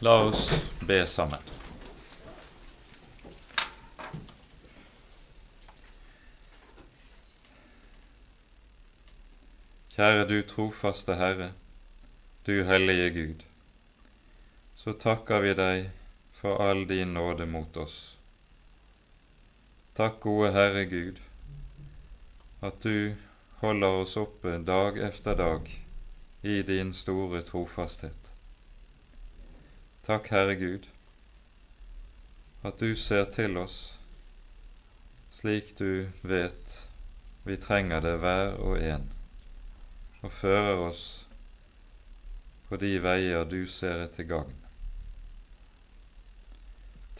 La oss be sammen. Kjære du trofaste Herre, du hellige Gud, så takker vi deg for all din nåde mot oss. Takk, gode Herre Gud, at du holder oss oppe dag efter dag i din store trofasthet. Takk, Herre Gud, at du ser til oss slik du vet vi trenger det hver og en, og fører oss på de veier du ser etter gagn.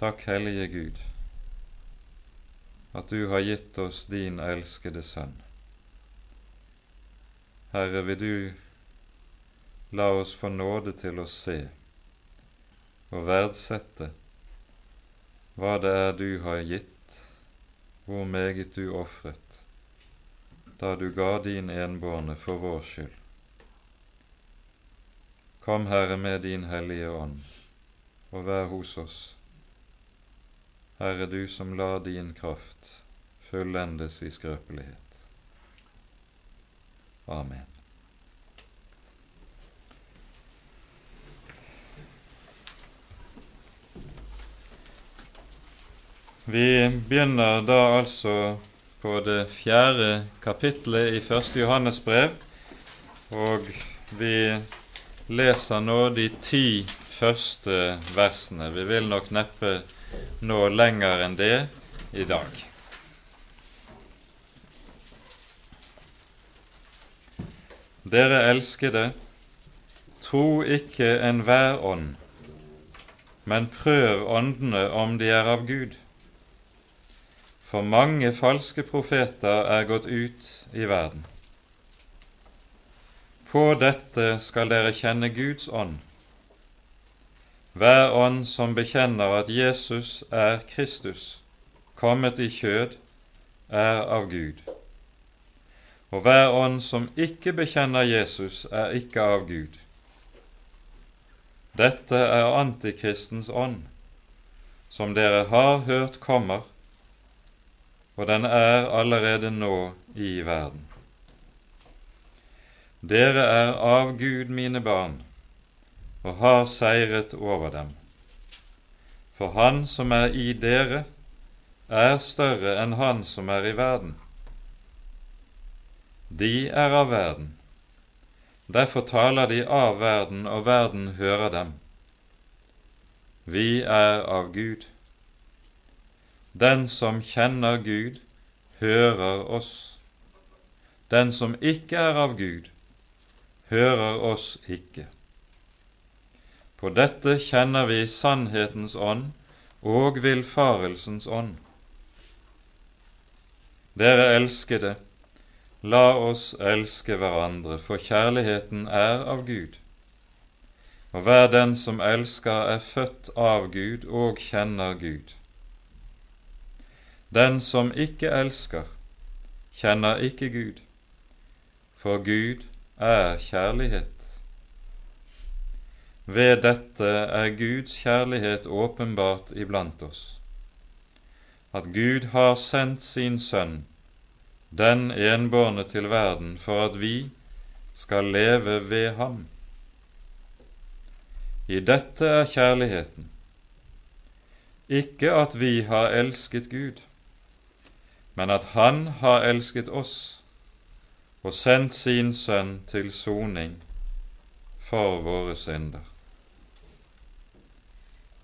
Takk, Hellige Gud, at du har gitt oss din elskede Sønn. Herre, vil du la oss få nåde til å se og verdsette hva det er du har gitt, hvor meget du ofret da du ga din enbårne for vår skyld. Kom, Herre, med din Hellige Ånd, og vær hos oss. Herre, du som lar din kraft fullendes i skrøpelighet. Amen. Vi begynner da altså på det fjerde kapittelet i Første Johannes brev, og vi leser nå de ti første versene. Vi vil nok neppe nå lenger enn det i dag. Dere elskede, tro ikke enhver ånd, men prøv åndene om de er av Gud for mange falske profeter er gått ut i verden. På dette skal dere kjenne Guds ånd. Hver ånd som bekjenner at Jesus er Kristus, kommet i kjød, er av Gud. Og hver ånd som ikke bekjenner Jesus, er ikke av Gud. Dette er antikristens ånd, som dere har hørt kommer, og den er allerede nå i verden. Dere er av Gud mine barn, og har seiret over dem. For Han som er i dere, er større enn Han som er i verden. De er av verden, derfor taler de av verden, og verden hører dem. Vi er av Gud. Den som kjenner Gud, hører oss. Den som ikke er av Gud, hører oss ikke. På dette kjenner vi sannhetens ånd og villfarelsens ånd. Dere elskede, la oss elske hverandre, for kjærligheten er av Gud. Og hver den som elsker, er født av Gud og kjenner Gud. Den som ikke elsker, kjenner ikke Gud, for Gud er kjærlighet. Ved dette er Guds kjærlighet åpenbart iblant oss, at Gud har sendt sin Sønn, den enbårne til verden, for at vi skal leve ved ham. I dette er kjærligheten, ikke at vi har elsket Gud, men at Han har elsket oss og sendt sin Sønn til soning for våre synder.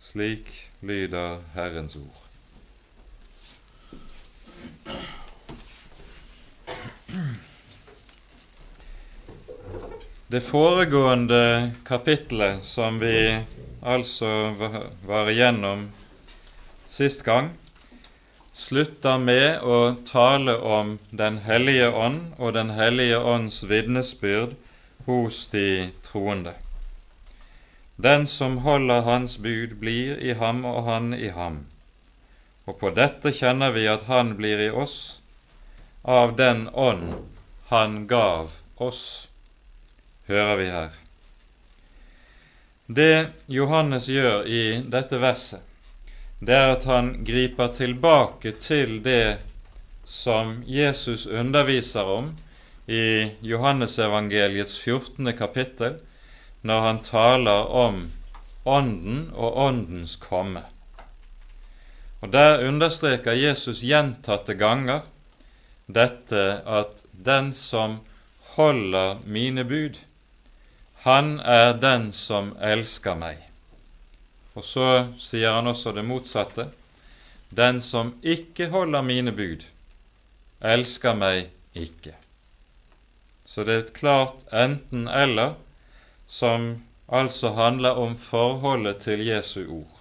Slik lyder Herrens ord. Det foregående kapitlet, som vi altså var igjennom sist gang, slutter med å tale om Den hellige ånd og Den hellige ånds vitnesbyrd hos de troende. Den som holder Hans bud, blir i ham og han i ham. Og på dette kjenner vi at Han blir i oss av den ånd Han gav oss, hører vi her. Det Johannes gjør i dette verset, det er at han griper tilbake til det som Jesus underviser om i Johannesevangeliets 14. kapittel, når han taler om Ånden og Åndens komme. Og Der understreker Jesus gjentatte ganger dette at den som holder mine bud, han er den som elsker meg. Og så sier han også det motsatte. Den som ikke holder mine bud, elsker meg ikke. Så det er et klart enten-eller som altså handler om forholdet til Jesu ord.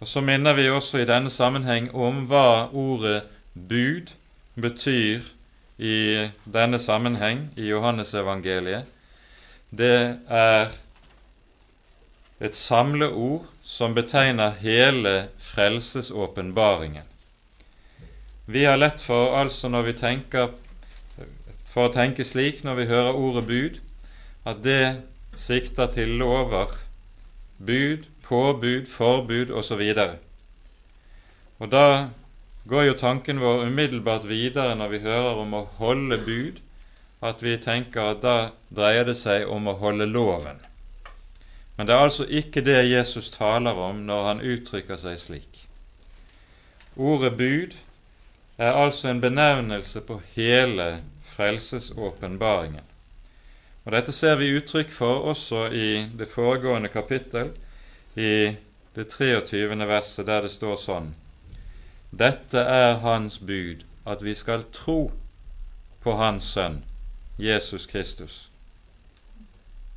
Og Så minner vi også i denne sammenheng om hva ordet bud betyr i denne sammenheng i Johannesevangeliet. Det er et samleord som betegner hele frelsesåpenbaringen. Vi har lett for, altså når vi tenker, for å tenke slik når vi hører ordet bud, at det sikter til lover, bud, påbud, forbud osv. Og, og da går jo tanken vår umiddelbart videre når vi hører om å holde bud, at vi tenker at da dreier det seg om å holde loven. Men det er altså ikke det Jesus taler om når han uttrykker seg slik. Ordet bud er altså en benevnelse på hele frelsesåpenbaringen. Og Dette ser vi uttrykk for også i det foregående kapittel, i det 23. verset, der det står sånn Dette er Hans bud, at vi skal tro på Hans Sønn, Jesus Kristus,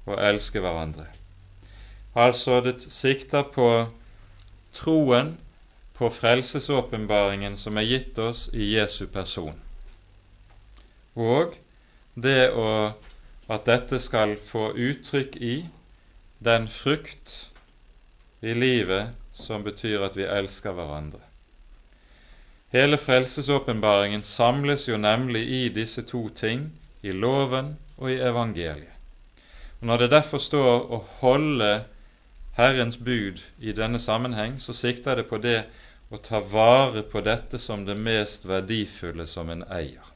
og elske hverandre. Altså, det sikter på troen på frelsesåpenbaringen som er gitt oss i Jesu person, og det å, at dette skal få uttrykk i den frukt i livet som betyr at vi elsker hverandre. Hele frelsesåpenbaringen samles jo nemlig i disse to ting, i loven og i evangeliet. Og Når det derfor står å holde Herrens bud i denne sammenheng, så sikter det på det å ta vare på dette som det mest verdifulle som en eier.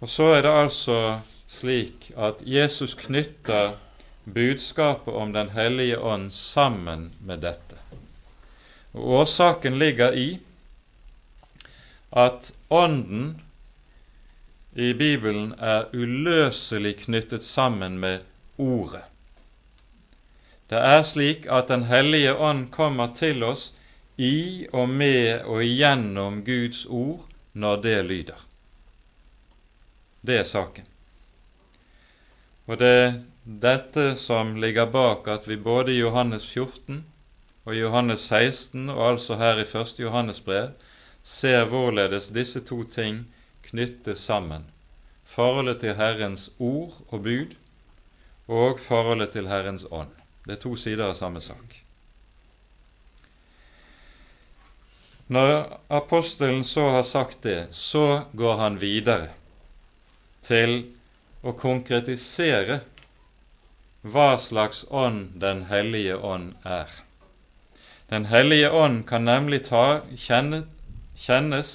Og så er det altså slik at Jesus knytter budskapet om Den hellige ånd sammen med dette. Og Årsaken ligger i at Ånden i Bibelen er uløselig knyttet sammen med Ordet. Det er slik at Den hellige ånd kommer til oss i og med og gjennom Guds ord når det lyder. Det er saken. Og det er dette som ligger bak at vi både i Johannes 14 og Johannes 16, og altså her i 1. Johannes brev, ser hvorledes disse to ting knyttes sammen. Forholdet til Herrens ord og bud og forholdet til Herrens ånd. Det er to sider av samme sak. Når apostelen så har sagt det, så går han videre til å konkretisere hva slags ånd Den hellige ånd er. Den hellige ånd kan nemlig ta, kjenne, kjennes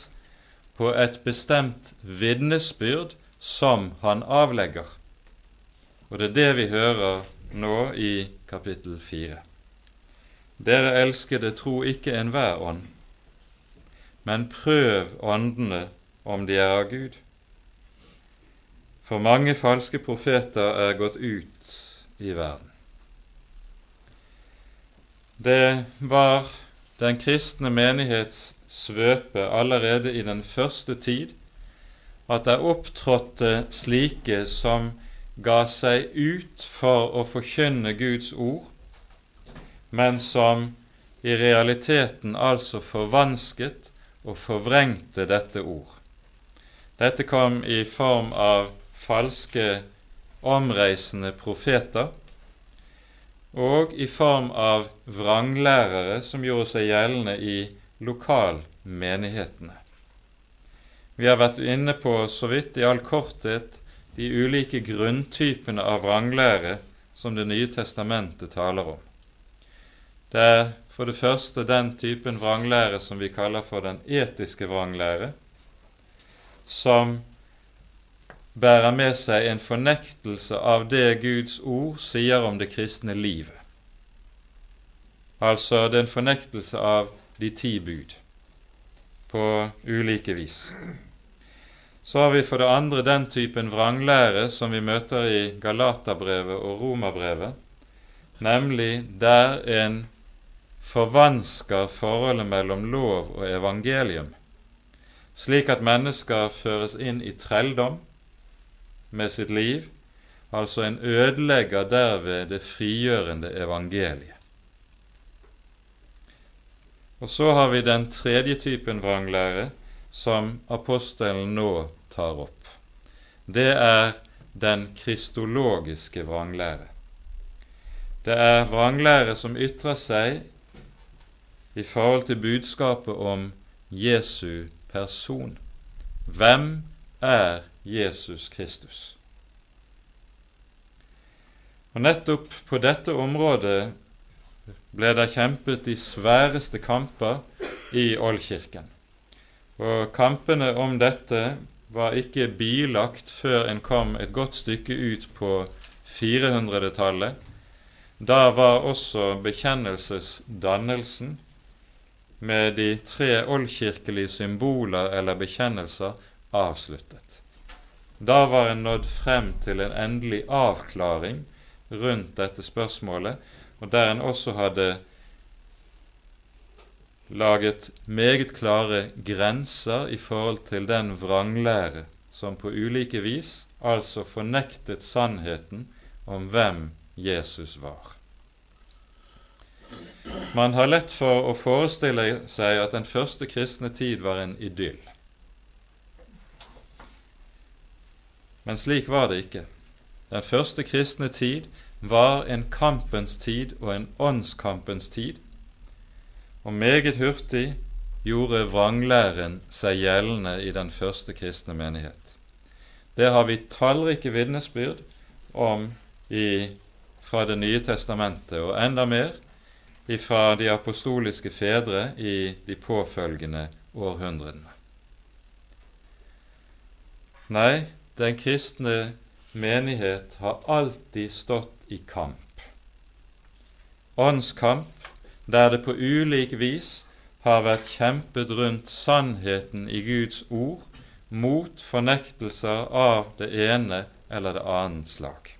på et bestemt vitnesbyrd som han avlegger. Og det er det vi hører nå i kapittel 4. Dere elskede, tro ikke enhver ånd, men prøv åndene om de er av Gud for mange falske profeter er gått ut i verden. Det var den kristne menighets svøpe allerede i den første tid at det opptrådte slike som ga seg ut for å forkynne Guds ord, men som i realiteten altså forvansket og forvrengte dette ord. Dette kom i form av falske omreisende profeter, og i form av vranglærere som gjorde seg gjeldende i lokalmenighetene. Vi har vært inne på så vidt i all korthet de ulike grunntypene av vranglære som Det nye testamentet taler om. Det er for det første den typen vranglære som vi kaller for den etiske vranglære, som bærer med seg en fornektelse av det Guds ord sier om det kristne livet. Altså det er en fornektelse av de ti bud på ulike vis. Så har vi for det andre den typen vranglære som vi møter i Galaterbrevet og Romerbrevet, nemlig der en forvansker forholdet mellom lov og evangelium, slik at mennesker føres inn i trelldom med sitt liv, altså en ødelegger derved det frigjørende evangeliet. Og så har vi den tredje typen vranglære, som apostelen nå tar opp. Det er den kristologiske vranglære. Det er vranglære som ytrer seg i forhold til budskapet om Jesu person. Hvem er Jesus Kristus? Og Nettopp på dette området ble det kjempet de sværeste kamper i Oldkirken. Og kampene om dette var ikke bilagt før en kom et godt stykke ut på 400-tallet. Da var også bekjennelsesdannelsen med de tre oldkirkelige symboler eller bekjennelser avsluttet. Da var en nådd frem til en endelig avklaring rundt dette spørsmålet, og der en også hadde laget meget klare grenser i forhold til den vranglære som på ulike vis altså fornektet sannheten om hvem Jesus var. Man har lett for å forestille seg at den første kristne tid var en idyll. Men slik var det ikke. Den første kristne tid var en kampens tid og en åndskampens tid og meget hurtig gjorde vranglæren seg gjeldende i den første kristne menighet. Det har vi tallrike vitnesbyrd om i, fra Det nye testamentet, og enda mer fra de apostoliske fedre i de påfølgende århundrene. Nei, den kristne menighet har alltid stått i kamp. Åndskamp der det på ulik vis har vært kjempet rundt sannheten i Guds ord mot fornektelser av det ene eller det annet slag.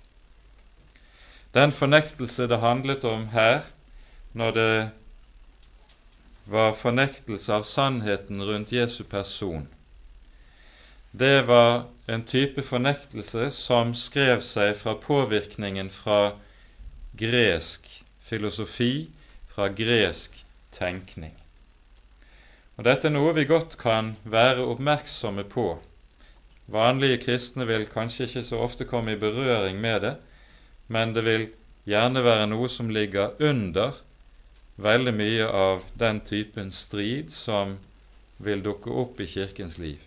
Den fornektelse det handlet om her, når det var fornektelse av sannheten rundt Jesu person, det var en type fornektelse som skrev seg fra påvirkningen fra gresk filosofi fra gresk tenkning. Og Dette er noe vi godt kan være oppmerksomme på. Vanlige kristne vil kanskje ikke så ofte komme i berøring med det, men det vil gjerne være noe som ligger under veldig mye av den typen strid som vil dukke opp i Kirkens liv.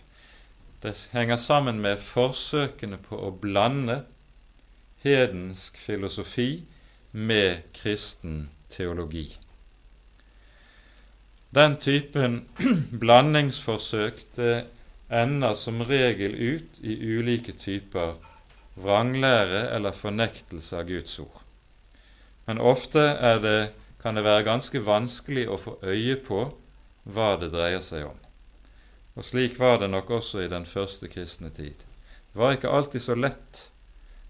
Det henger sammen med forsøkene på å blande hedensk filosofi med kristen teologi. Den typen blandingsforsøk det ender som regel ut i ulike typer vranglære eller fornektelse av Guds ord. Men ofte det, kan det være ganske vanskelig å få øye på hva det dreier seg om. Og slik var det nok også i den første kristne tid. Det var ikke alltid så lett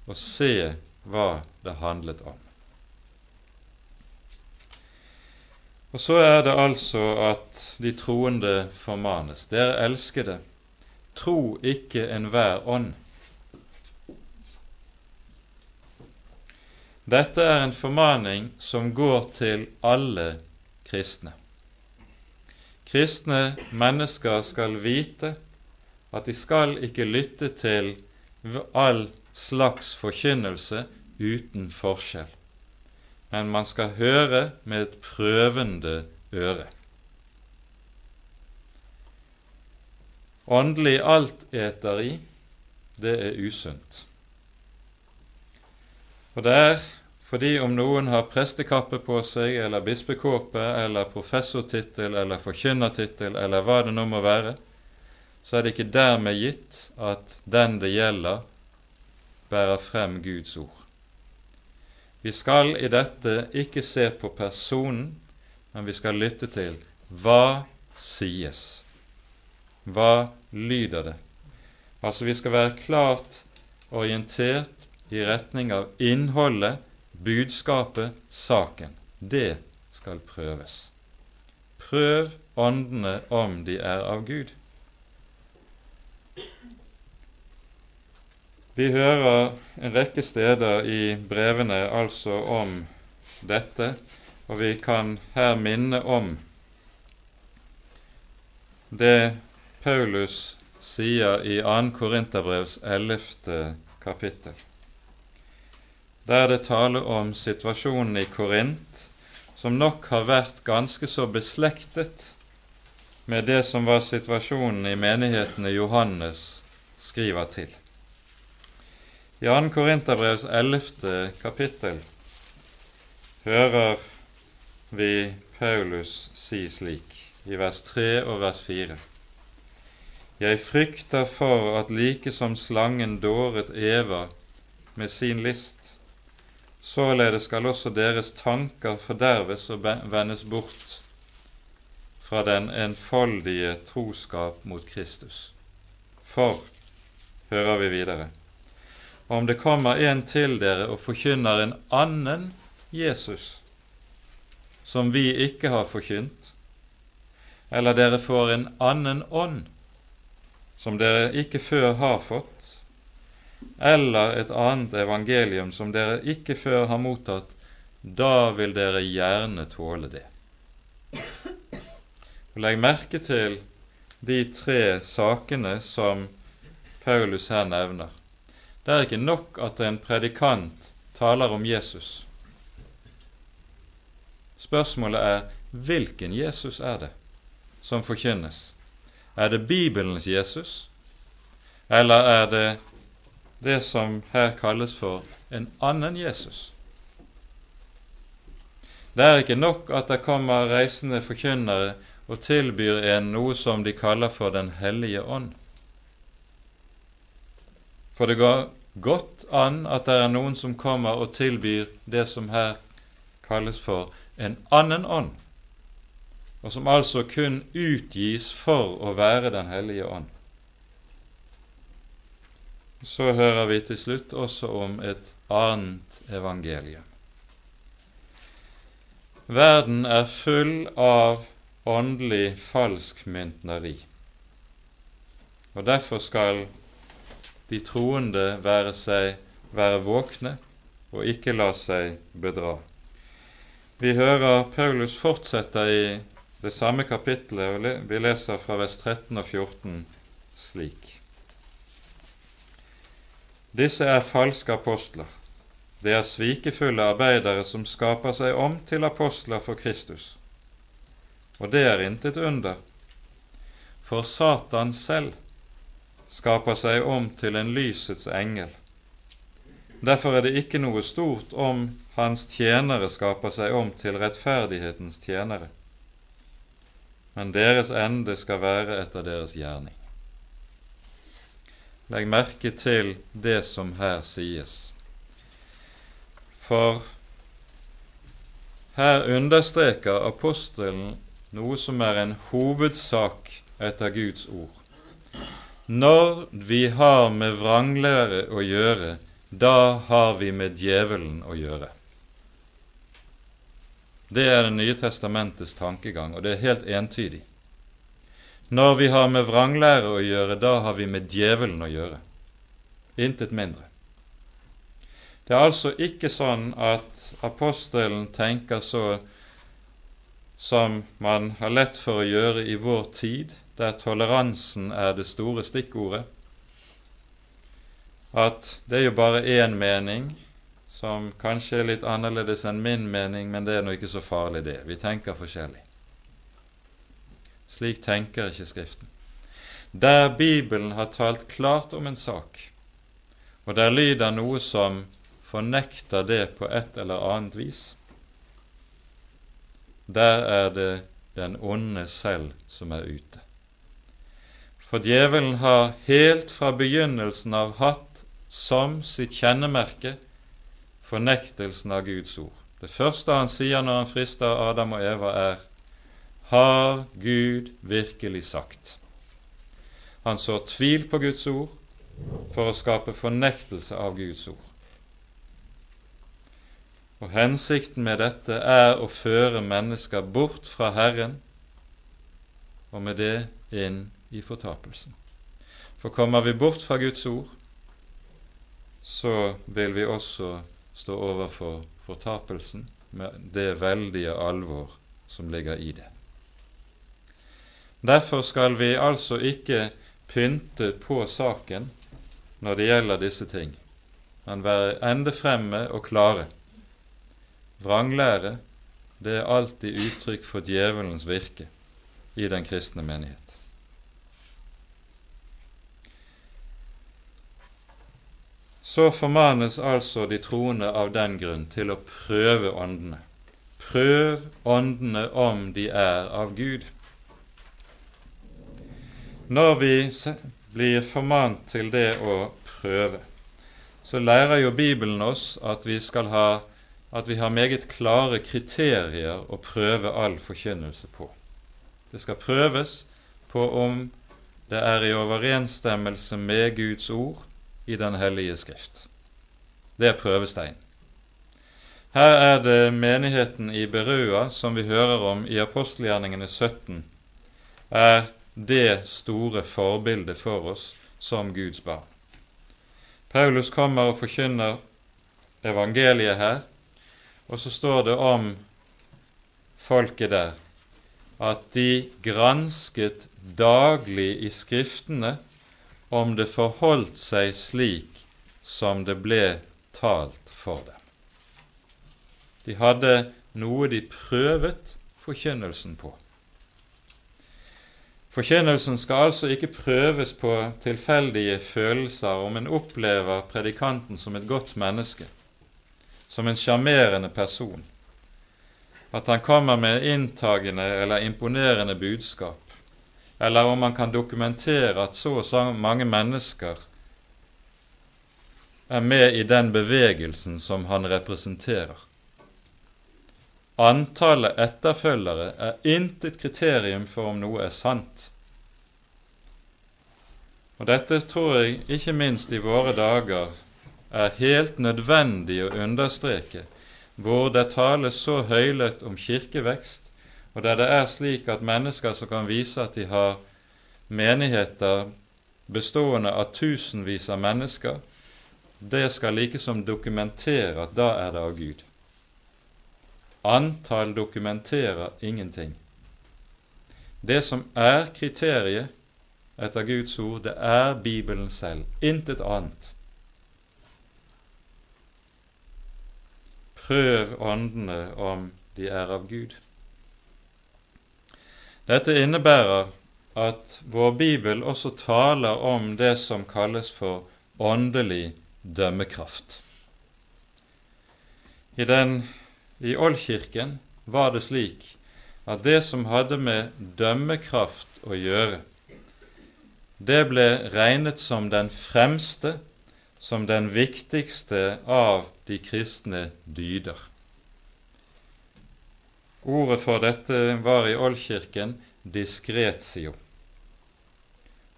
å se hva det handlet om. Og så er det altså at de troende formanes. Dere elskede, tro ikke enhver ånd. Dette er en formaning som går til alle kristne. Kristne mennesker skal vite at de skal ikke lytte til all slags forkynnelse uten forskjell men man skal høre med et prøvende øre. Åndelig alteteri, det er usunt. Og det er fordi om noen har prestekappe på seg, eller bispekåpe, eller professortittel, eller forkynnertittel, eller hva det nå må være, så er det ikke dermed gitt at den det gjelder, bærer frem Guds ord. Vi skal i dette ikke se på personen, men vi skal lytte til hva sies. Hva lyder det? Altså vi skal være klart orientert i retning av innholdet budskapet, saken, det skal prøves. Prøv åndene om de er av Gud. Vi hører en rekke steder i brevene altså om dette, og vi kan her minne om det Paulus sier i 2. Korinterbrevs 11. kapittel. Der er det taler om situasjonen i Korint, som nok har vært ganske så beslektet med det som var situasjonen i menighetene Johannes skriver til. I 2. Korinterbrevs 11. kapittel hører vi Paulus si slik i vers 3 og vers 4. Jeg frykter for at like som slangen dåret Eva med sin list, Således skal også deres tanker forderves og vendes bort fra den enfoldige troskap mot Kristus. For, hører vi videre, om det kommer en til dere og forkynner en annen Jesus, som vi ikke har forkynt, eller dere får en annen ånd, som dere ikke før har fått, eller et annet evangelium som dere ikke før har mottatt, da vil dere gjerne tåle det. Og Legg merke til de tre sakene som Paulus her nevner. Det er ikke nok at en predikant taler om Jesus. Spørsmålet er hvilken Jesus er det som forkynnes? Er det Bibelens Jesus, eller er det det som her kalles for en annen Jesus. Det er ikke nok at det kommer reisende forkynnere og tilbyr en noe som de kaller for Den hellige ånd. For det går godt an at det er noen som kommer og tilbyr det som her kalles for en annen ånd, og som altså kun utgis for å være Den hellige ånd. Så hører vi til slutt også om et annet evangelium. Verden er full av åndelig falskmyntneri, og derfor skal de troende være, seg, være våkne og ikke la seg bedra. Vi hører Paulus fortsetter i det samme kapittelet, og vi leser fra vers 13 og 14 slik. Disse er falske apostler. Det er svikefulle arbeidere som skaper seg om til apostler for Kristus. Og det er intet under, for Satan selv skaper seg om til en lysets engel. Derfor er det ikke noe stort om hans tjenere skaper seg om til rettferdighetens tjenere, men deres ende skal være etter deres gjerning. Legg merke til det som her sies. For her understreker apostelen noe som er en hovedsak etter Guds ord. Når vi har med vranglære å gjøre, da har vi med djevelen å gjøre. Det er Det nye testamentets tankegang, og det er helt entydig. Når vi har med vranglære å gjøre, da har vi med djevelen å gjøre. Intet mindre. Det er altså ikke sånn at apostelen tenker så som man har lett for å gjøre i vår tid, der toleransen er det store stikkordet, at det er jo bare én mening, som kanskje er litt annerledes enn min mening, men det er nå ikke så farlig, det. Vi tenker forskjellig. Slik tenker ikke Skriften. Der Bibelen har talt klart om en sak, og der lyder noe som fornekter det på et eller annet vis, der er det den onde selv som er ute. For djevelen har helt fra begynnelsen av hatt som sitt kjennemerke fornektelsen av Guds ord. Det første han sier når han frister Adam og Eva, er Har Gud virkelig sagt? Han sår tvil på Guds ord for å skape fornektelse av Guds ord. Og hensikten med dette er å føre mennesker bort fra Herren, og med det inn i fortapelsen. For kommer vi bort fra Guds ord, så vil vi også stå overfor fortapelsen med det veldige alvor som ligger i det. Derfor skal vi altså ikke pynte på saken når det gjelder disse ting, men være ende fremme og klare Vranglære det er alltid uttrykk for djevelens virke i den kristne menighet. Så formanes altså de troende av den grunn til å prøve åndene. Prøv åndene om de er av Gud. Når vi blir formant til det å prøve, så lærer jo Bibelen oss at vi skal ha at vi har meget klare kriterier å prøve all forkynnelse på. Det skal prøves på om det er i overensstemmelse med Guds ord i Den hellige Skrift. Det er prøvestein. Her er det menigheten i Berua, som vi hører om i apostelgjerningene 17, er det store forbildet for oss som Guds barn. Paulus kommer og forkynner evangeliet her, og så står det om folket der at de gransket daglig i Skriftene om det forholdt seg slik som det ble talt for dem. De hadde noe de prøvet forkynnelsen på. Forkynnelsen skal altså ikke prøves på tilfeldige følelser om en opplever predikanten som et godt menneske, som en sjarmerende person, at han kommer med inntagende eller imponerende budskap, eller om man kan dokumentere at så og så mange mennesker er med i den bevegelsen som han representerer. Antallet etterfølgere er intet kriterium for om noe er sant. Og Dette tror jeg ikke minst i våre dager er helt nødvendig å understreke, hvor det tales så høylytt om kirkevekst, og der det er slik at mennesker som kan vise at de har menigheter bestående av tusenvis av mennesker, det skal likesom dokumentere at da er det av Gud. Antall dokumenterer ingenting. Det som er kriteriet etter Guds ord, det er Bibelen selv, intet annet. Prøv åndene om de er av Gud. Dette innebærer at vår bibel også taler om det som kalles for åndelig dømmekraft. I, den, i Oldkirken var det slik at det som hadde med dømmekraft å gjøre, det ble regnet som den fremste som den viktigste av de kristne dyder. Ordet for dette var i Oldkirken diskretio.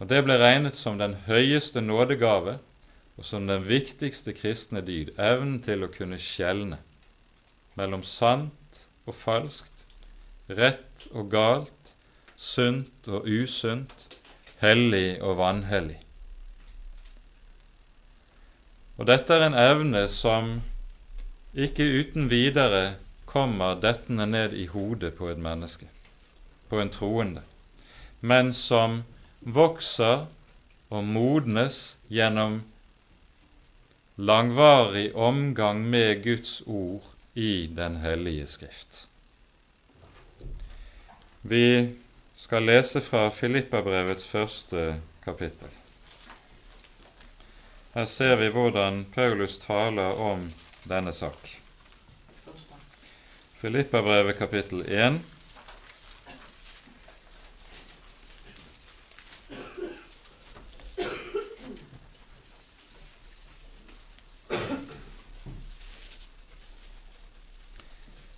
Og Det ble regnet som den høyeste nådegave og som den viktigste kristne dyd, evnen til å kunne skjelne mellom sant og falskt, rett og galt, sunt og usunt, hellig og vanhellig. Og dette er en evne som ikke uten videre kommer dettende ned i hodet på et menneske, på en troende, men som vokser og modnes gjennom langvarig omgang med Guds ord i Den hellige Skrift. Vi skal lese fra Filippabrevets første kapittel. Her ser vi hvordan Paulus taler om denne sak. Filippabrevet kapittel 1.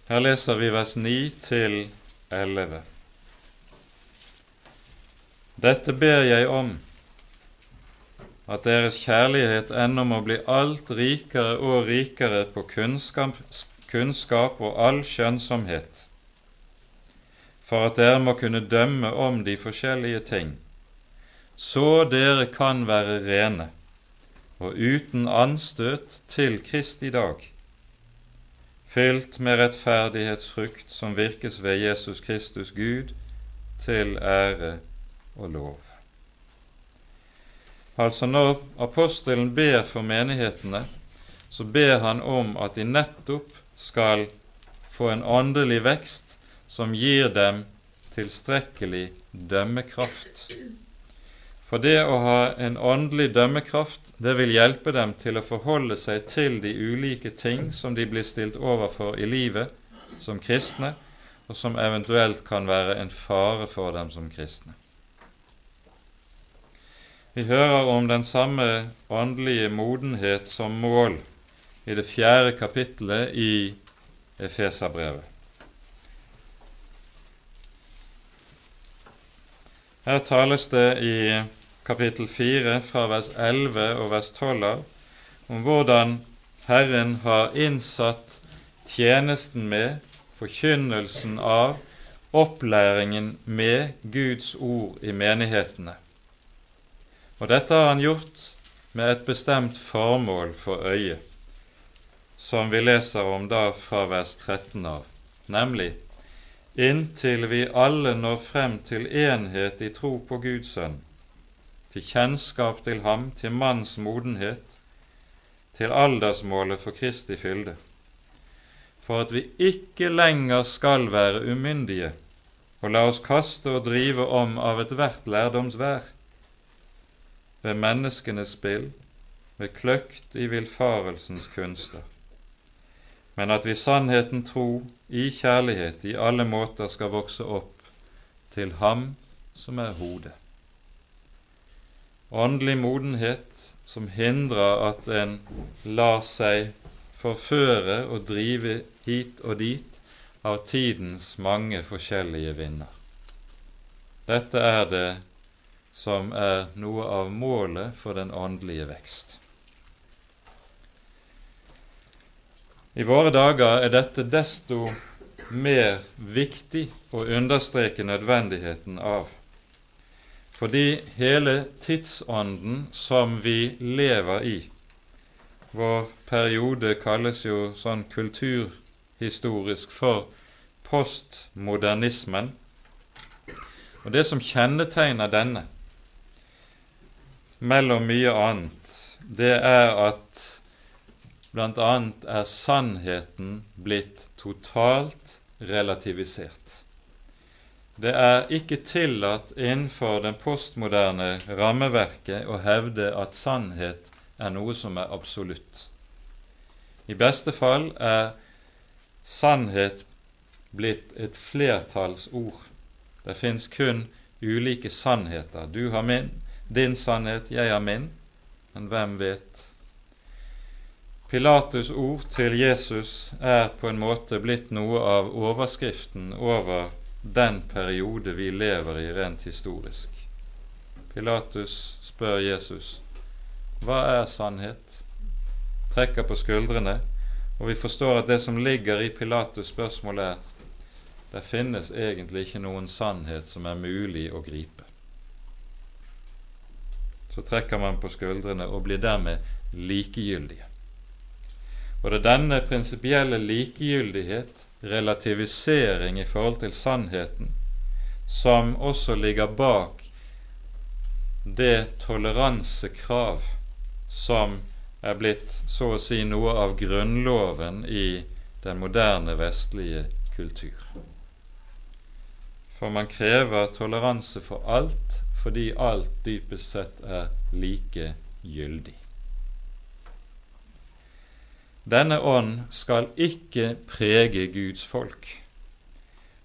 Her leser vi vers 9 til 11. Dette ber jeg om, at deres kjærlighet ennå må bli alt rikere og rikere på kunnskap, kunnskap og all skjønnsomhet, for at dere må kunne dømme om de forskjellige ting, så dere kan være rene og uten anstøt til Krist i dag fylt med rettferdighetsfrukt som virkes ved Jesus Kristus Gud, til ære og lov. Altså Når apostelen ber for menighetene, så ber han om at de nettopp skal få en åndelig vekst som gir dem tilstrekkelig dømmekraft for det å ha en åndelig dømmekraft, det vil hjelpe dem til å forholde seg til de ulike ting som de blir stilt overfor i livet som kristne, og som eventuelt kan være en fare for dem som kristne. Vi hører om den samme åndelige modenhet som mål i det fjerde kapittelet i Efeserbrevet. Her tales det i kapittel 4 fra vers 11 og vers 12 av, om hvordan Herren har innsatt tjenesten med, forkynnelsen av, opplæringen med Guds ord i menighetene. Og dette har han gjort med et bestemt formål for øyet, som vi leser om da fra vers 13 av, nemlig inntil vi alle når frem til enhet i tro på Guds sønn, til kjennskap til ham, til manns modenhet, til aldersmålet for Kristi fylde, for at vi ikke lenger skal være umyndige og la oss kaste og drive om av ethvert lærdomsvær, ved menneskenes spill, ved kløkt i villfarelsens kunster, men at vi sannheten tro i kjærlighet i alle måter skal vokse opp til Ham som er hodet åndelig modenhet som hindrer at en lar seg forføre og drive hit og dit av tidens mange forskjellige vinder. Dette er det som er noe av målet for den åndelige vekst. I våre dager er dette desto mer viktig å understreke nødvendigheten av fordi hele tidsånden som vi lever i Vår periode kalles jo sånn kulturhistorisk for postmodernismen. Og det som kjennetegner denne, mellom mye annet, det er at bl.a. er sannheten blitt totalt relativisert. Det er ikke tillatt innenfor den postmoderne rammeverket å hevde at sannhet er noe som er absolutt. I beste fall er sannhet blitt et flertallsord. Det fins kun ulike sannheter. Du har min, din sannhet, jeg har min, men hvem vet? Pilatus' ord til Jesus er på en måte blitt noe av overskriften over den periode vi lever i rent historisk. Pilatus spør Jesus hva er sannhet? Trekker på skuldrene, og vi forstår at det som ligger i Pilatus' spørsmål, er det finnes egentlig ikke noen sannhet som er mulig å gripe. Så trekker man på skuldrene og blir dermed likegyldige. Og det er denne prinsipielle likegyldighet, relativisering i forhold til sannheten, som også ligger bak det toleransekrav som er blitt så å si noe av grunnloven i den moderne vestlige kultur. For man krever toleranse for alt fordi alt dypest sett er like gyldig. Denne ånd skal ikke prege Guds folk.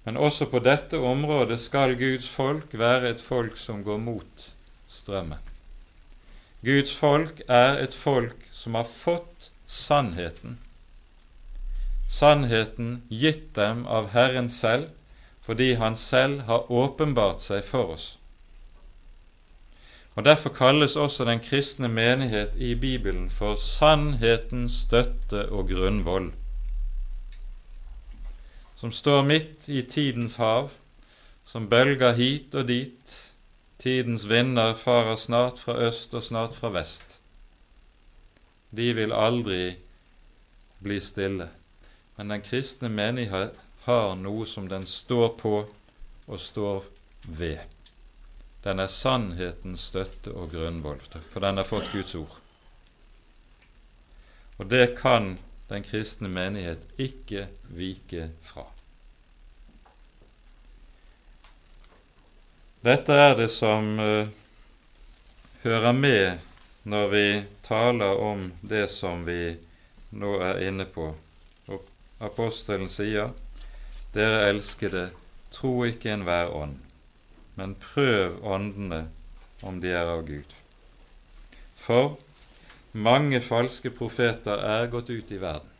Men også på dette området skal Guds folk være et folk som går mot strømmen. Guds folk er et folk som har fått sannheten. Sannheten gitt dem av Herren selv, fordi Han selv har åpenbart seg for oss. Og Derfor kalles også den kristne menighet i Bibelen for sannhetens støtte og grunnvoll, som står midt i tidens hav, som bølger hit og dit, tidens vinder farer snart fra øst og snart fra vest. De vil aldri bli stille, men den kristne menighet har noe som den står på og står ved. Den er sannhetens støtte og grunnvoll, for den har fått Guds ord. Og det kan den kristne menighet ikke vike fra. Dette er det som uh, hører med når vi taler om det som vi nå er inne på. Og apostelen sier, dere elskede, tro ikke enhver ånd, men prøv åndene om de er av Gud. For mange falske profeter er gått ut i verden.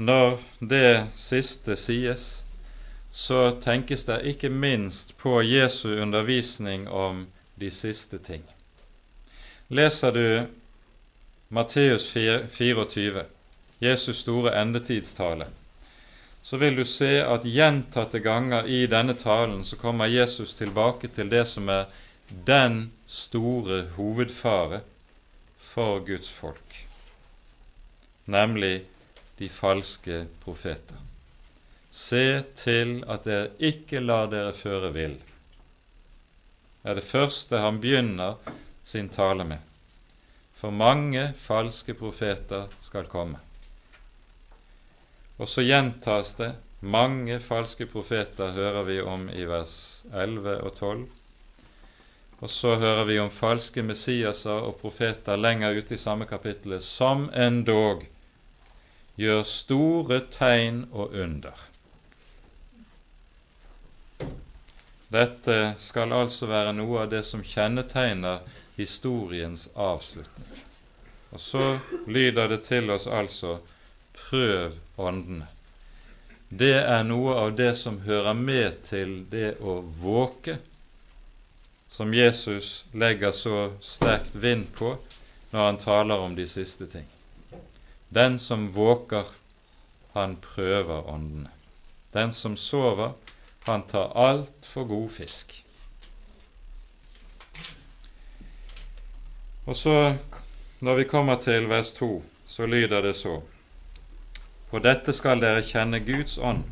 Når det siste sies, så tenkes det ikke minst på Jesu undervisning om de siste ting. Leser du Matteus 24, Jesus store endetidstale, så vil du se at gjentatte ganger i denne talen så kommer Jesus tilbake til det som er den store hovedfare for Guds folk, nemlig de falske profeter. Se til at dere ikke lar dere føre vill, er det første han begynner sin tale med. For mange falske profeter skal komme. Og så gjentas det mange falske profeter, hører vi om i vers 11 og 12. Og så hører vi om falske Messiaser og profeter lenger ute i samme kapittelet, som endog gjør store tegn og under. Dette skal altså være noe av det som kjennetegner historiens avslutning. Og så lyder det til oss altså prøv åndene. Det er noe av det som hører med til det å våke, som Jesus legger så sterkt vind på når han taler om de siste ting. Den som våker, han prøver åndene. Den som sover, han tar altfor god fisk. Og så, når vi kommer til vers 2, så lyder det så:" På dette skal dere kjenne Guds ånd.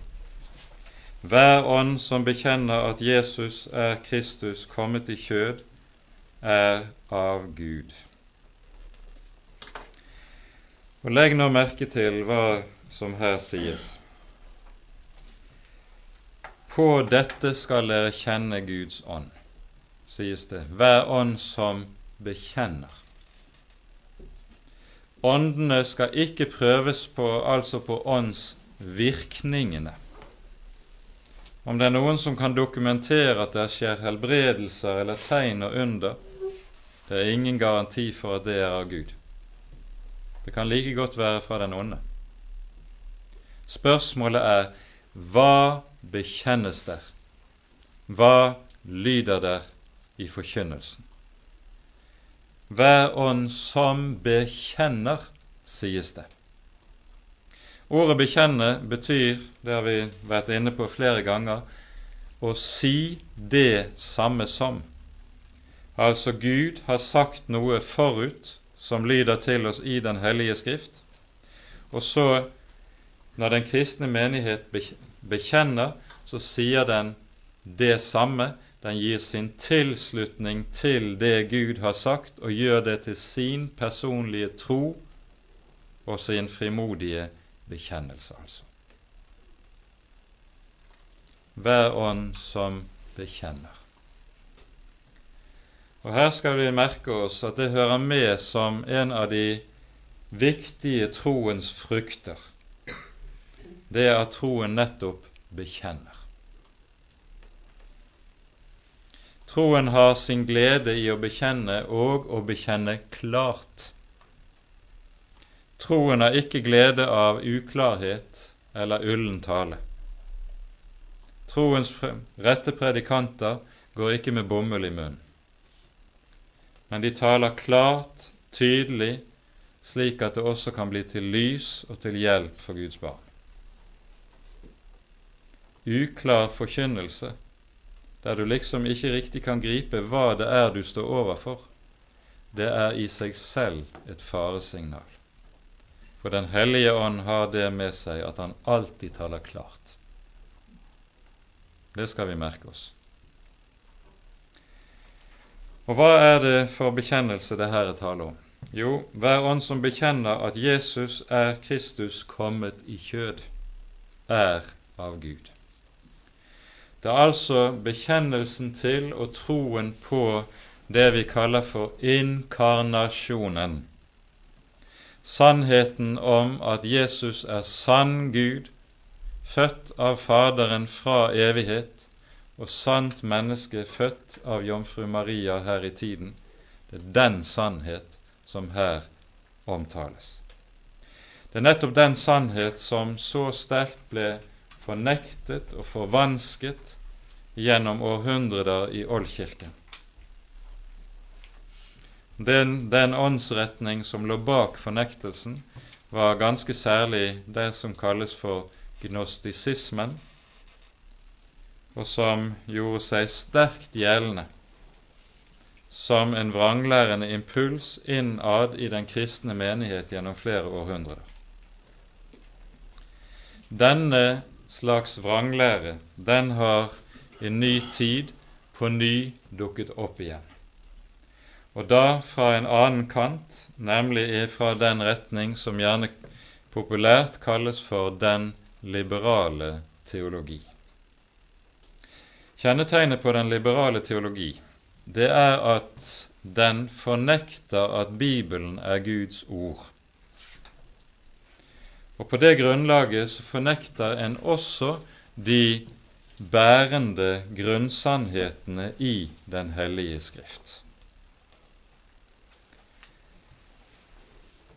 Hver ånd som bekjenner at Jesus er Kristus kommet i kjød, er av Gud. Og Legg nå merke til hva som her sies. På dette skal dere kjenne Guds ånd, sies det. Hver ånd som bekjenner. Åndene skal ikke prøves på, altså på åndsvirkningene. Om det er noen som kan dokumentere at det skjer helbredelser eller tegn og under, det er ingen garanti for at det er av Gud. Det kan like godt være fra den onde. Spørsmålet er hva bekjennes der? Hva lyder der i forkynnelsen? Hver ånd som bekjenner, sies det. Ordet 'bekjenne' betyr, det har vi vært inne på flere ganger, å si det samme som. Altså Gud har sagt noe forut som lyder til oss i Den hellige skrift, og så, når den kristne menighet bekjenner, så sier den det samme den gir sin tilslutning til det Gud har sagt, og gjør det til sin personlige tro og sin frimodige bekjennelse, altså. Hver ånd som bekjenner. Og Her skal vi merke oss at det hører med som en av de viktige troens frukter, det er at troen nettopp bekjenner. Troen har sin glede i å bekjenne og å bekjenne klart. Troen har ikke glede av uklarhet eller ullen tale. Troens rette predikanter går ikke med bomull i munnen, men de taler klart, tydelig, slik at det også kan bli til lys og til hjelp for Guds barn. Uklar forkynnelse der du liksom ikke riktig kan gripe hva det er du står overfor, det er i seg selv et faresignal. For Den hellige ånd har det med seg at han alltid taler klart. Det skal vi merke oss. Og hva er det for bekjennelse det her er tale om? Jo, hver ånd som bekjenner at Jesus er Kristus kommet i kjød, er av Gud. Det er altså bekjennelsen til og troen på det vi kaller for inkarnasjonen. Sannheten om at Jesus er sann Gud, født av Faderen fra evighet, og sant menneske født av jomfru Maria her i tiden. Det er den sannhet som her omtales. Det er nettopp den sannhet som så sterkt ble fornektet og forvansket gjennom århundrer i Oldkirken. Den, den åndsretning som lå bak fornektelsen, var ganske særlig det som kalles for gnostisismen, og som gjorde seg sterkt gjeldende som en vranglærende impuls innad i den kristne menighet gjennom flere århundrer. Denne slags vranglære, den har i ny tid på ny dukket opp igjen. Og da fra en annen kant, nemlig fra den retning som gjerne populært kalles for den liberale teologi. Kjennetegnet på den liberale teologi, det er at den fornekter at Bibelen er Guds ord. Og på det grunnlaget så fornekter en også de bærende grunnsannhetene i Den hellige Skrift.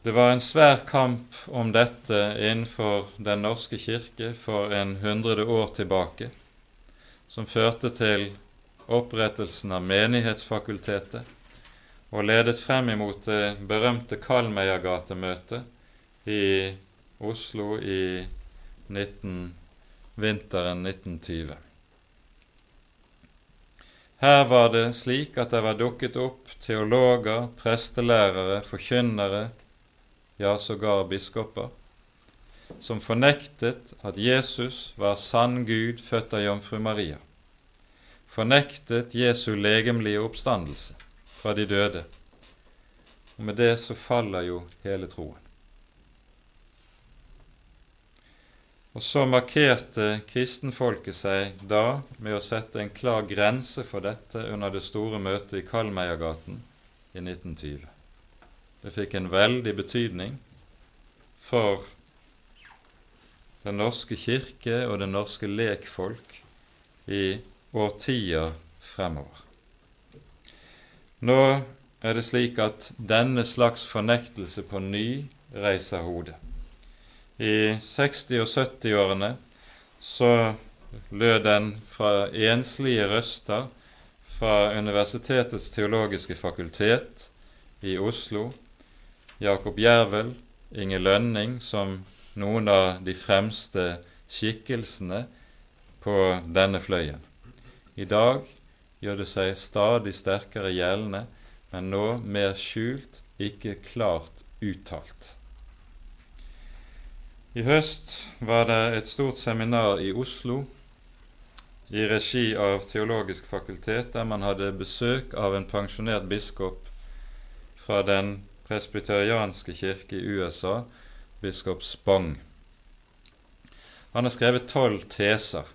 Det var en svær kamp om dette innenfor Den norske kirke for en hundrede år tilbake, som førte til opprettelsen av Menighetsfakultetet og ledet frem imot det berømte Kalmeiergatemøtet i Oslo i 19, vinteren 1920. Her var det slik at det var dukket opp teologer, prestelærere, forkynnere, ja, sågar biskoper, som fornektet at Jesus var sann Gud født av jomfru Maria, fornektet Jesu legemlige oppstandelse fra de døde. Og med det så faller jo hele troen. Og så markerte kristenfolket seg da med å sette en klar grense for dette under det store møtet i Kalmeiergaten i 1920. Det fikk en veldig betydning for Den norske kirke og det norske lekfolk i årtier fremover. Nå er det slik at denne slags fornektelse på ny reiser hodet. I 60- og 70-årene så lød den fra enslige røster fra Universitetets teologiske fakultet i Oslo, Jakob Jervel, Inge Lønning som noen av de fremste skikkelsene på denne fløyen. I dag gjør det seg stadig sterkere gjeldende, men nå mer skjult, ikke klart uttalt. I høst var det et stort seminar i Oslo i regi av Teologisk fakultet, der man hadde besøk av en pensjonert biskop fra den presbyterianske kirke i USA, biskop Spong. Han har skrevet tolv teser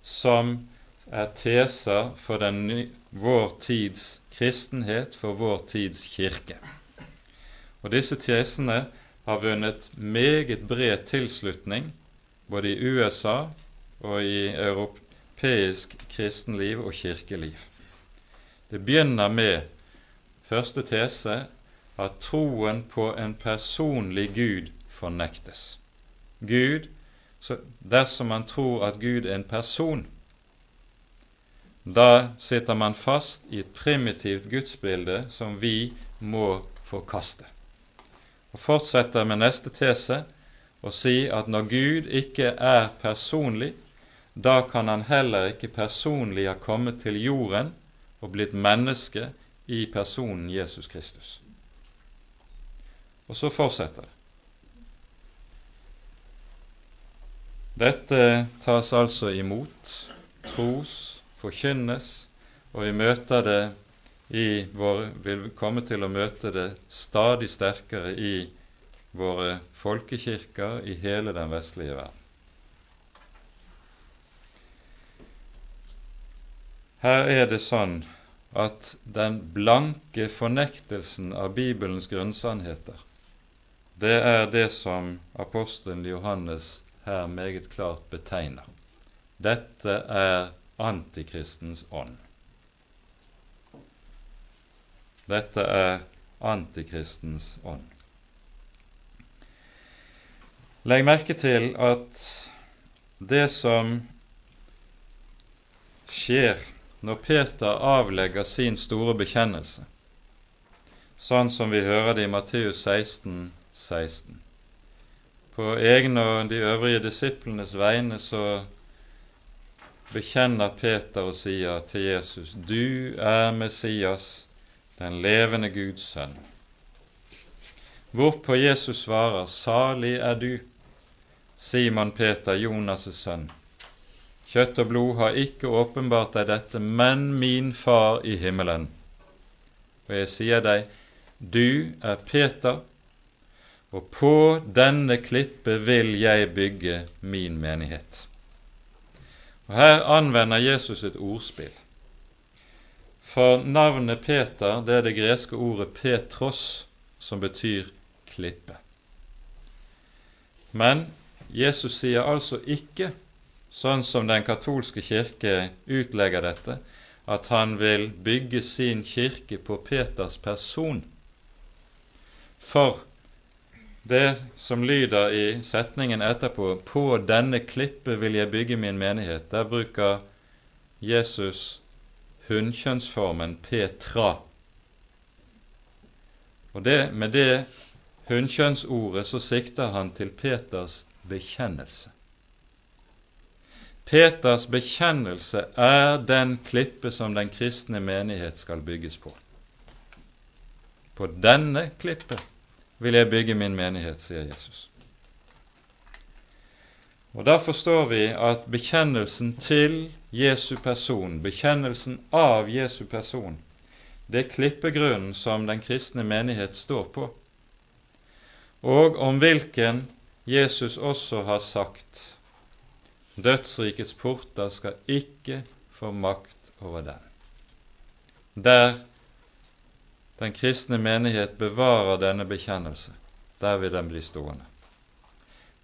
som er teser for den, vår tids kristenhet, for vår tids kirke. Og Disse tesene har vunnet meget bred tilslutning både i USA og i europeisk kristenliv og kirkeliv. Det begynner med første tese at troen på en personlig Gud fornektes. Gud, Dersom man tror at Gud er en person, da sitter man fast i et primitivt gudsbilde som vi må forkaste. Og fortsetter med neste tese og si at når Gud ikke er personlig, da kan han heller ikke personlig ha kommet til jorden og blitt menneske i personen Jesus Kristus. Og så fortsetter det. Dette tas altså imot, tros, forkynnes, og vi møter det i vår, vil komme til å møte det stadig sterkere i våre folkekirker i hele den vestlige verden. Her er det sånn at den blanke fornektelsen av Bibelens grunnsannheter, det er det som apostelen Johannes her meget klart betegner. Dette er antikristens ånd. Dette er antikristens ånd. Legg merke til at det som skjer når Peter avlegger sin store bekjennelse, sånn som vi hører det i Matteus 16, 16. På egne og de øvrige disiplenes vegne så bekjenner Peter og sier til Jesus, Du er Messias, den levende Guds sønn. Hvorpå Jesus svarer, Salig er du, Simon Peter, Jonas' sønn. Kjøtt og blod har ikke åpenbart deg dette, men min Far i himmelen. Og jeg sier deg, du er Peter, og på denne klippe vil jeg bygge min menighet. Og Her anvender Jesus et ordspill. For navnet Peter det er det greske ordet Petros, som betyr klippe. Men Jesus sier altså ikke, sånn som den katolske kirke utlegger dette, at han vil bygge sin kirke på Peters person. For det som lyder i setningen etterpå 'På denne klippe vil jeg bygge min menighet', der bruker Jesus hunnkjønnsformen Petra. Og det, Med det hunnkjønnsordet så sikter han til Peters bekjennelse. Peters bekjennelse er den klippe som den kristne menighet skal bygges på. På denne klippe vil jeg bygge min menighet, sier Jesus. Og Da forstår vi at bekjennelsen til Jesu person, bekjennelsen av Jesu person, det er klippegrunnen som den kristne menighet står på, og om hvilken Jesus også har sagt dødsrikets porter skal ikke få makt over den. Der den kristne menighet bevarer denne bekjennelse, der vil den bli stående.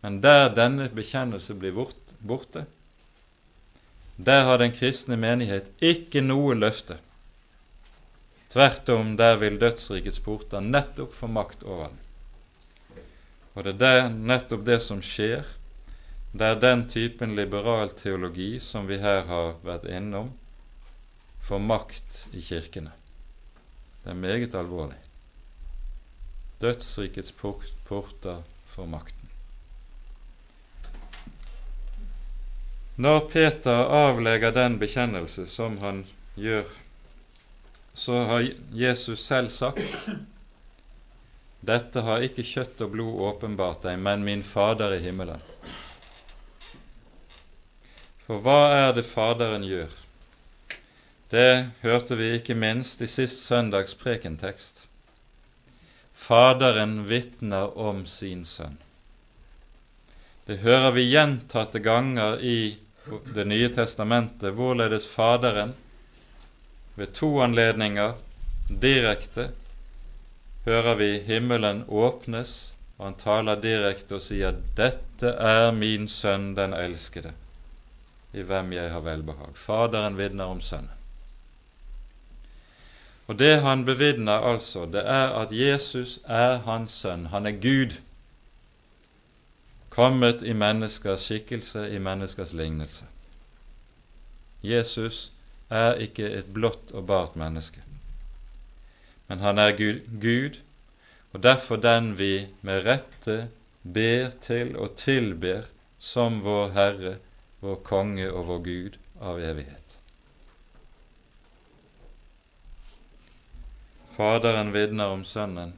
Men der denne bekjennelse blir borte, der har den kristne menighet ikke noe løfte. Tvert om, der vil dødsrikets porter nettopp få makt over den. Og det er der, nettopp det som skjer, det er den typen liberal teologi som vi her har vært innom, får makt i kirkene. Det er meget alvorlig. Dødsrikets porter får makten. Når Peter avlegger den bekjennelse som han gjør, så har Jesus selv sagt dette har ikke kjøtt og blod åpenbart deg, men min Fader i himmelen. For hva er det Faderen gjør? Det hørte vi ikke minst i sist søndags prekentekst. Faderen vitner om sin sønn. Det hører vi gjentatte ganger i Det nye testamentet, hvorledes Faderen ved to anledninger direkte hører vi himmelen åpnes og han taler direkte og sier 'Dette er min sønn den elskede, i hvem jeg har velbehag'. Faderen vitner om Sønnen. Og det han bevitner altså, det er at Jesus er hans sønn. Han er Gud, kommet i menneskers skikkelse, i menneskers lignelse. Jesus er ikke et blått og bart menneske, men han er Gud, og derfor den vi med rette ber til og tilber som vår Herre, vår Konge og vår Gud av evighet. Faderen vitner om Sønnen.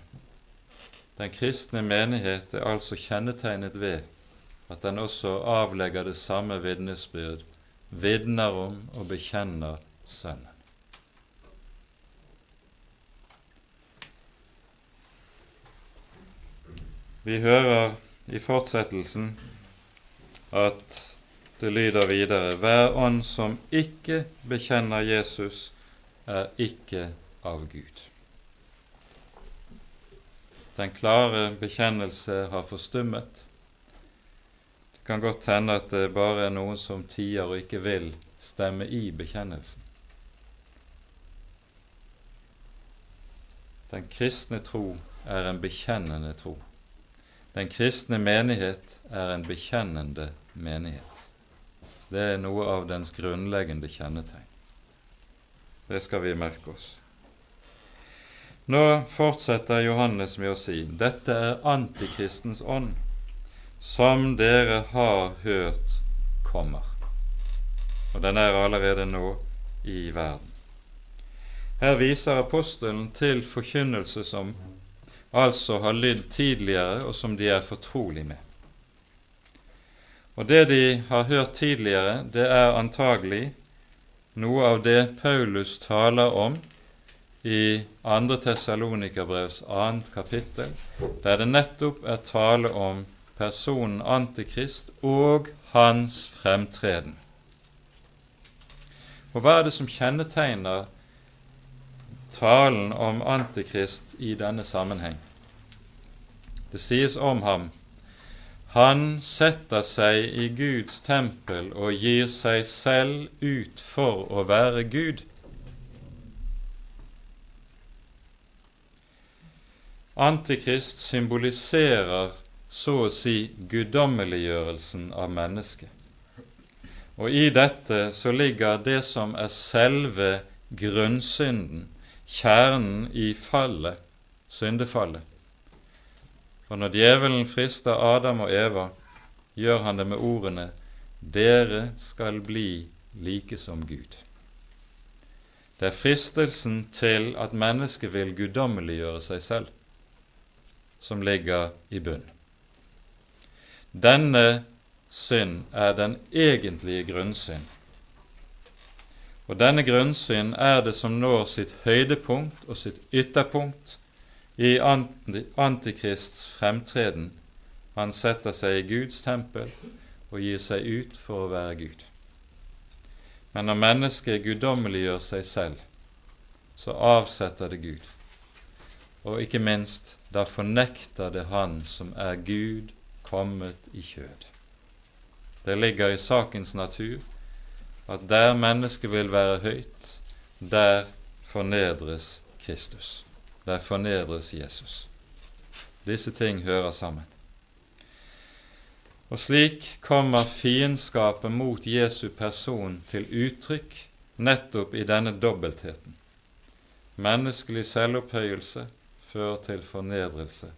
Den kristne menighet er altså kjennetegnet ved at den også avlegger det samme vitnesbyrd, vitner om og bekjenner Sønnen. Vi hører i fortsettelsen at det lyder videre Hver ånd som ikke bekjenner Jesus, er ikke av Gud. Den klare bekjennelse har forstummet. Det kan godt hende at det bare er noen som tier og ikke vil stemme i bekjennelsen. Den kristne tro er en bekjennende tro. Den kristne menighet er en bekjennende menighet. Det er noe av dens grunnleggende kjennetegn. Det skal vi merke oss. Nå fortsetter Johannes med å si dette er antikristens ånd, som dere har hørt kommer. Og den er allerede nå i verden. Her viser apostelen til forkynnelse som altså har lydd tidligere, og som de er fortrolig med. Og det de har hørt tidligere, det er antagelig noe av det Paulus taler om i 2. Tessalonikerbrevs 2. kapittel, der det nettopp er tale om personen Antikrist og hans fremtreden. Og hva er det som kjennetegner talen om Antikrist i denne sammenheng. Det sies om ham han setter seg i Guds tempel og gir seg selv ut for å være Gud. Antikrist symboliserer så å si guddommeliggjørelsen av mennesket. Og i dette så ligger det som er selve grunnsynden kjernen i fallet, syndefallet. For når djevelen frister Adam og Eva, gjør han det med ordene dere skal bli like som Gud. Det er fristelsen til at mennesket vil guddommeliggjøre seg selv, som ligger i bunn. Denne synd er den egentlige grunnsynd og denne grunnsyn er det som når sitt høydepunkt og sitt ytterpunkt i Antikrists fremtreden. Han setter seg i Guds tempel og gir seg ut for å være Gud. Men når mennesket guddommeliggjør seg selv, så avsetter det Gud. Og ikke minst, da fornekter det Han som er Gud kommet i kjød. Det ligger i sakens natur at der mennesket vil være høyt, der fornedres Kristus. Der fornedres Jesus. Disse ting hører sammen. Og slik kommer fiendskapet mot Jesu person til uttrykk nettopp i denne dobbeltheten. Menneskelig selvopphøyelse fører til fornedrelse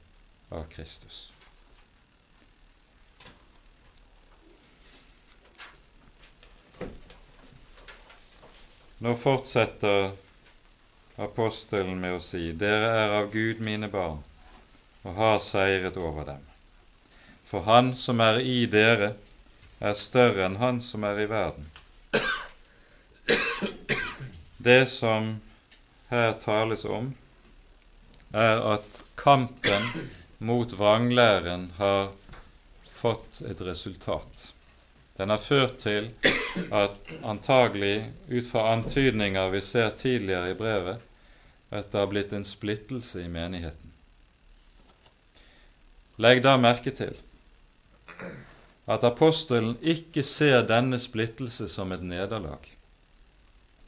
av Kristus. Nå fortsetter apostelen med å si:" Dere er av Gud mine barn, og har seiret over dem. For Han som er i dere, er større enn han som er i verden. Det som her tales om, er at kampen mot vranglæren har fått et resultat. Den har ført til at antagelig, ut fra antydninger vi ser tidligere i brevet, at det har blitt en splittelse i menigheten. Legg da merke til at apostelen ikke ser denne splittelse som et nederlag,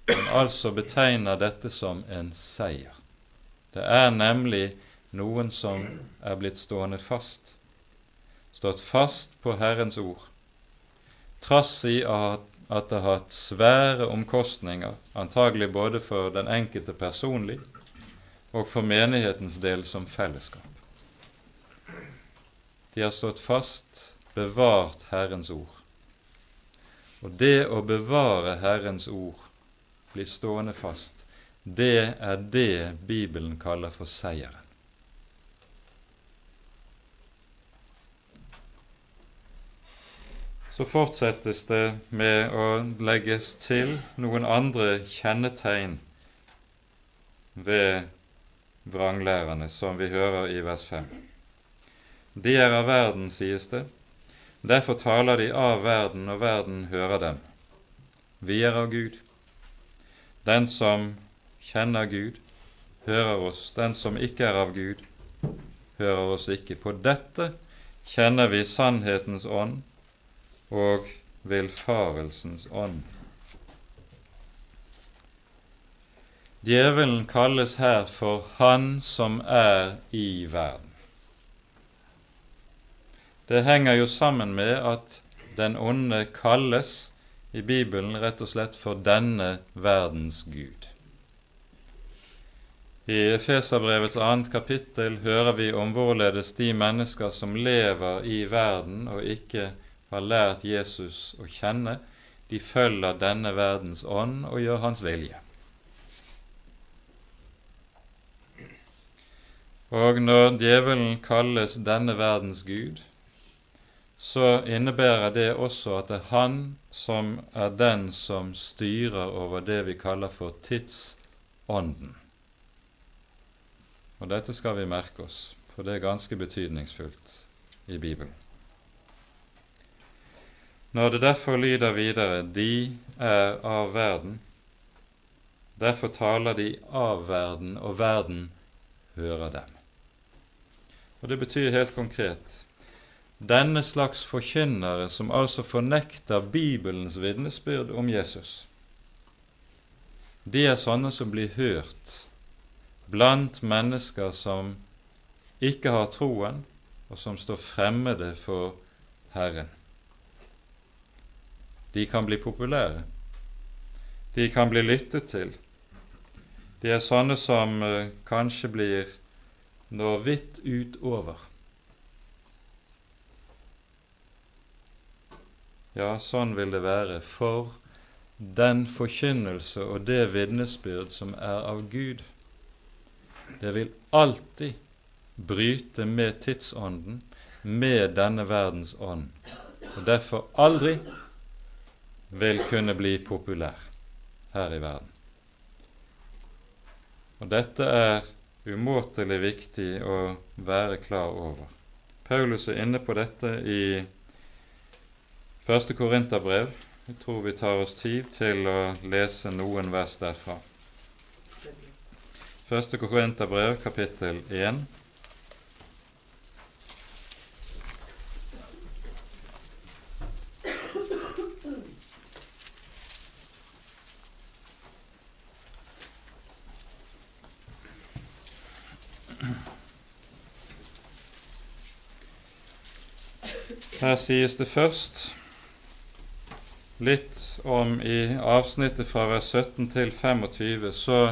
men altså betegner dette som en seier. Det er nemlig noen som er blitt stående fast, stått fast på Herrens ord, trass i at, at det har hatt svære omkostninger, antagelig både for den enkelte personlig og for menighetens del som fellesskap. De har stått fast, bevart Herrens ord. Og det å bevare Herrens ord, bli stående fast, det er det Bibelen kaller for seieren. Så fortsettes det med å legges til noen andre kjennetegn ved vranglærerne, som vi hører i vers 5. De er av verden, sies det. Derfor taler de av verden, og verden hører dem. Vi er av Gud. Den som kjenner Gud, hører oss. Den som ikke er av Gud, hører oss ikke. På dette kjenner vi sannhetens ånd og villfarelsens ånd. Djevelen kalles her for Han som er i verden. Det henger jo sammen med at den onde kalles i Bibelen rett og slett for denne verdens gud. I Efeserbrevets annet kapittel hører vi om hvorledes de mennesker som lever i verden og ikke har lært Jesus å kjenne, de følger denne verdens ånd og gjør hans vilje. Og når djevelen kalles denne verdens gud, så innebærer det også at det er han som er den som styrer over det vi kaller for tidsånden. Og dette skal vi merke oss, for det er ganske betydningsfullt i Bibelen. Når det derfor lyder videre 'de er av verden', derfor taler de av verden, og verden hører dem. Og Det betyr helt konkret denne slags forkynnere som altså fornekter Bibelens vitnesbyrd om Jesus. De er sånne som blir hørt blant mennesker som ikke har troen, og som står fremmede for Herren. De kan bli populære. De kan bli lyttet til. De er sånne som eh, kanskje blir når vidt utover. Ja, sånn vil det være for den forkynnelse og det vitnesbyrd som er av Gud. Det vil alltid bryte med tidsånden, med denne verdens ånd, og derfor aldri vil kunne bli populær her i verden. Og dette er umåtelig viktig å være klar over. Paulus er inne på dette i første Korinterbrev. Jeg tror vi tar oss tid til å lese noen vers derfra. Første Korinterbrev, kapittel 1. Her sies det først litt om i avsnittet fra vers 17 til 25, så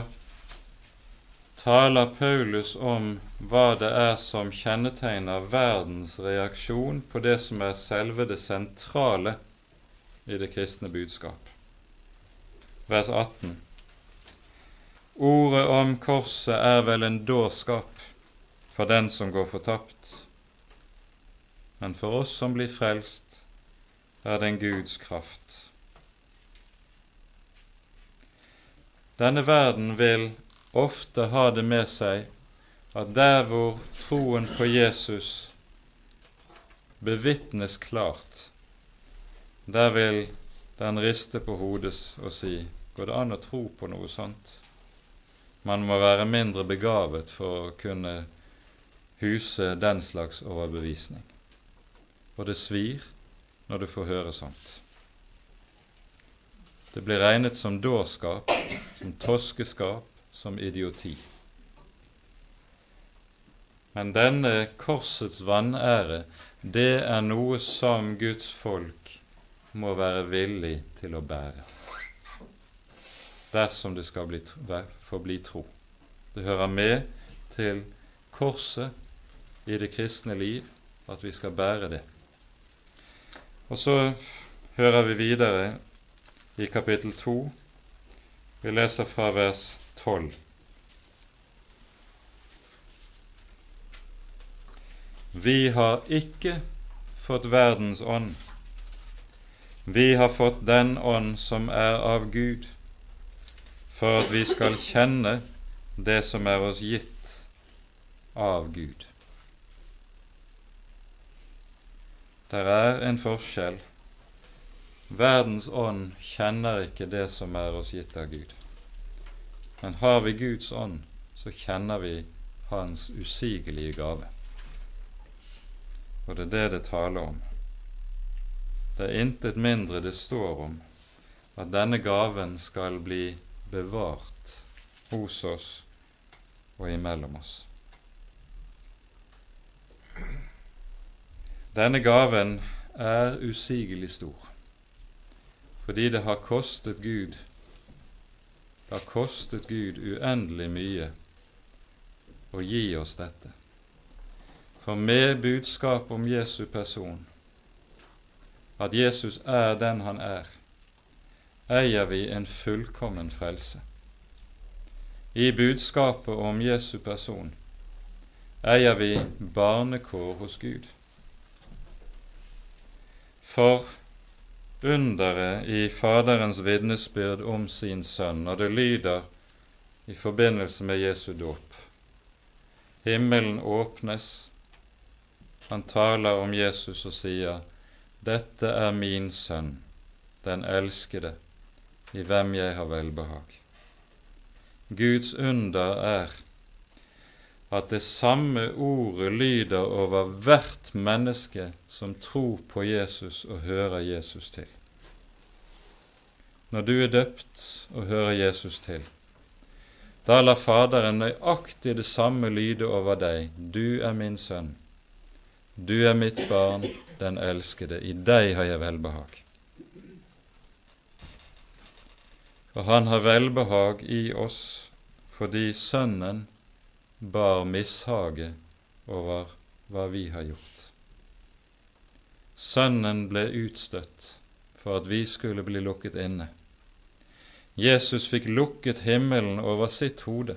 taler Paulus om hva det er som kjennetegner verdens reaksjon på det som er selve det sentrale i det kristne budskap. Vers 18. Ordet om korset er vel en dårskap for den som går fortapt men for oss som blir frelst, er det en Guds kraft. Denne verden vil ofte ha det med seg at der hvor troen på Jesus bevitnes klart, der vil den riste på hodet og si går det an å tro på noe sånt? Man må være mindre begavet for å kunne huse den slags overbevisning. Og det svir når du får høre sånt. Det blir regnet som dårskap, som toskeskap, som idioti. Men denne korsets vanære, det er noe som Guds folk må være villig til å bære dersom det skal bli, forbli tro. Det hører med til korset i det kristne liv at vi skal bære det. Og så hører vi videre i kapittel 2. Vi leser fra vers 12. Vi har ikke fått verdens ånd. Vi har fått den ånd som er av Gud, for at vi skal kjenne det som er oss gitt av Gud. Der er en forskjell. Verdens ånd kjenner ikke det som er oss gitt av Gud. Men har vi Guds ånd, så kjenner vi Hans usigelige gave. Og det er det det taler om. Det er intet mindre det står om at denne gaven skal bli bevart hos oss og imellom oss. Denne gaven er usigelig stor, fordi det har kostet Gud det har kostet Gud uendelig mye å gi oss dette. For med budskap om Jesu person, at Jesus er den han er, eier vi en fullkommen frelse. I budskapet om Jesu person eier vi barnekår hos Gud. For underet i Faderens vitnesbyrd om sin sønn, og det lyder i forbindelse med Jesu dåp Himmelen åpnes, han taler om Jesus og sier, 'Dette er min sønn, den elskede, i hvem jeg har velbehag'. Guds under er at det samme ordet lyder over hvert menneske som tror på Jesus og hører Jesus til. Når du er døpt og hører Jesus til, da lar Faderen nøyaktig det samme lyde over deg. Du er min sønn. Du er mitt barn, den elskede. I deg har jeg velbehag. Og han har velbehag i oss fordi Sønnen bar mishage over hva vi har gjort. Sønnen ble utstøtt for at vi skulle bli lukket inne. Jesus fikk lukket himmelen over sitt hode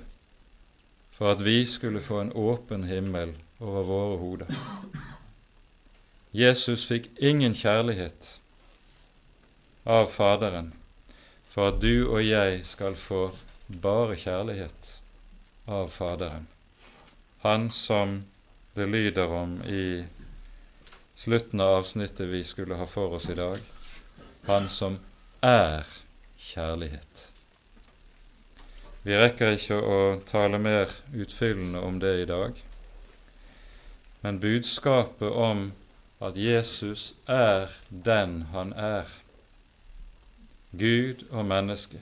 for at vi skulle få en åpen himmel over våre hoder. Jesus fikk ingen kjærlighet av Faderen for at du og jeg skal få bare kjærlighet av Faderen han som det lyder om i slutten av avsnittet vi skulle ha for oss i dag, han som er kjærlighet. Vi rekker ikke å tale mer utfyllende om det i dag, men budskapet om at Jesus er den han er, Gud og menneske,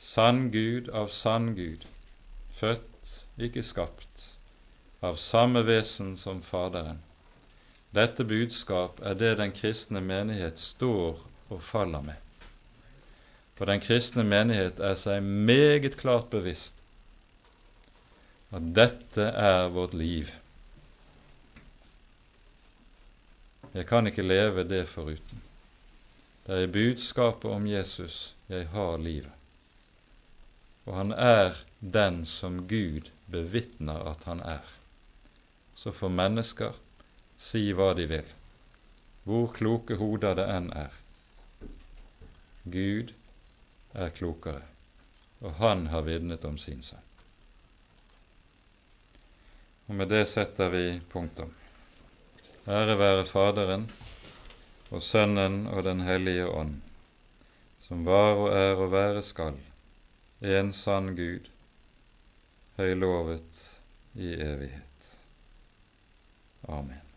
sann Gud av sann Gud, født, ikke skapt, av samme vesen som Faderen. Dette budskap er det den kristne menighet står og faller med. For den kristne menighet er seg meget klart bevisst at dette er vårt liv. Jeg kan ikke leve det foruten. Det er i budskapet om Jesus jeg har livet. Og han er den som Gud bevitner at han er så får mennesker si hva de vil, hvor kloke hoder det enn er. Gud er klokere, og han har vitnet om sin sønn. Og med det setter vi punktum. Ære være Faderen og Sønnen og Den hellige ånd, som var og er og være skal, en sann Gud, høylovet i evighet. Amen.